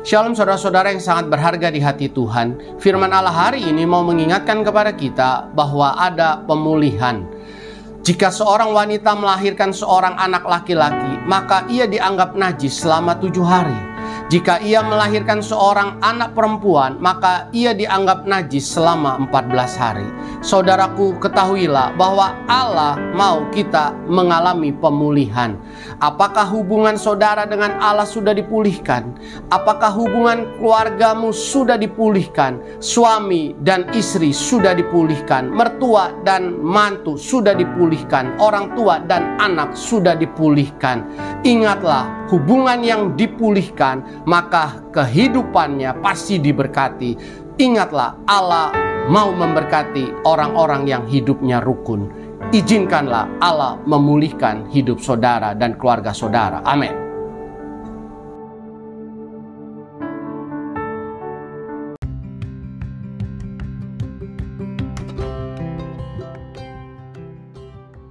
Shalom saudara-saudara yang sangat berharga di hati Tuhan. Firman Allah hari ini mau mengingatkan kepada kita bahwa ada pemulihan. Jika seorang wanita melahirkan seorang anak laki-laki, maka ia dianggap najis selama tujuh hari. Jika ia melahirkan seorang anak perempuan, maka ia dianggap najis selama 14 hari. Saudaraku, ketahuilah bahwa Allah mau kita mengalami pemulihan. Apakah hubungan saudara dengan Allah sudah dipulihkan? Apakah hubungan keluargamu sudah dipulihkan? Suami dan istri sudah dipulihkan, mertua dan mantu sudah dipulihkan, orang tua dan anak sudah dipulihkan. Ingatlah, hubungan yang dipulihkan, maka kehidupannya pasti diberkati. Ingatlah, Allah mau memberkati orang-orang yang hidupnya rukun. Izinkanlah Allah memulihkan hidup saudara dan keluarga saudara. Amin.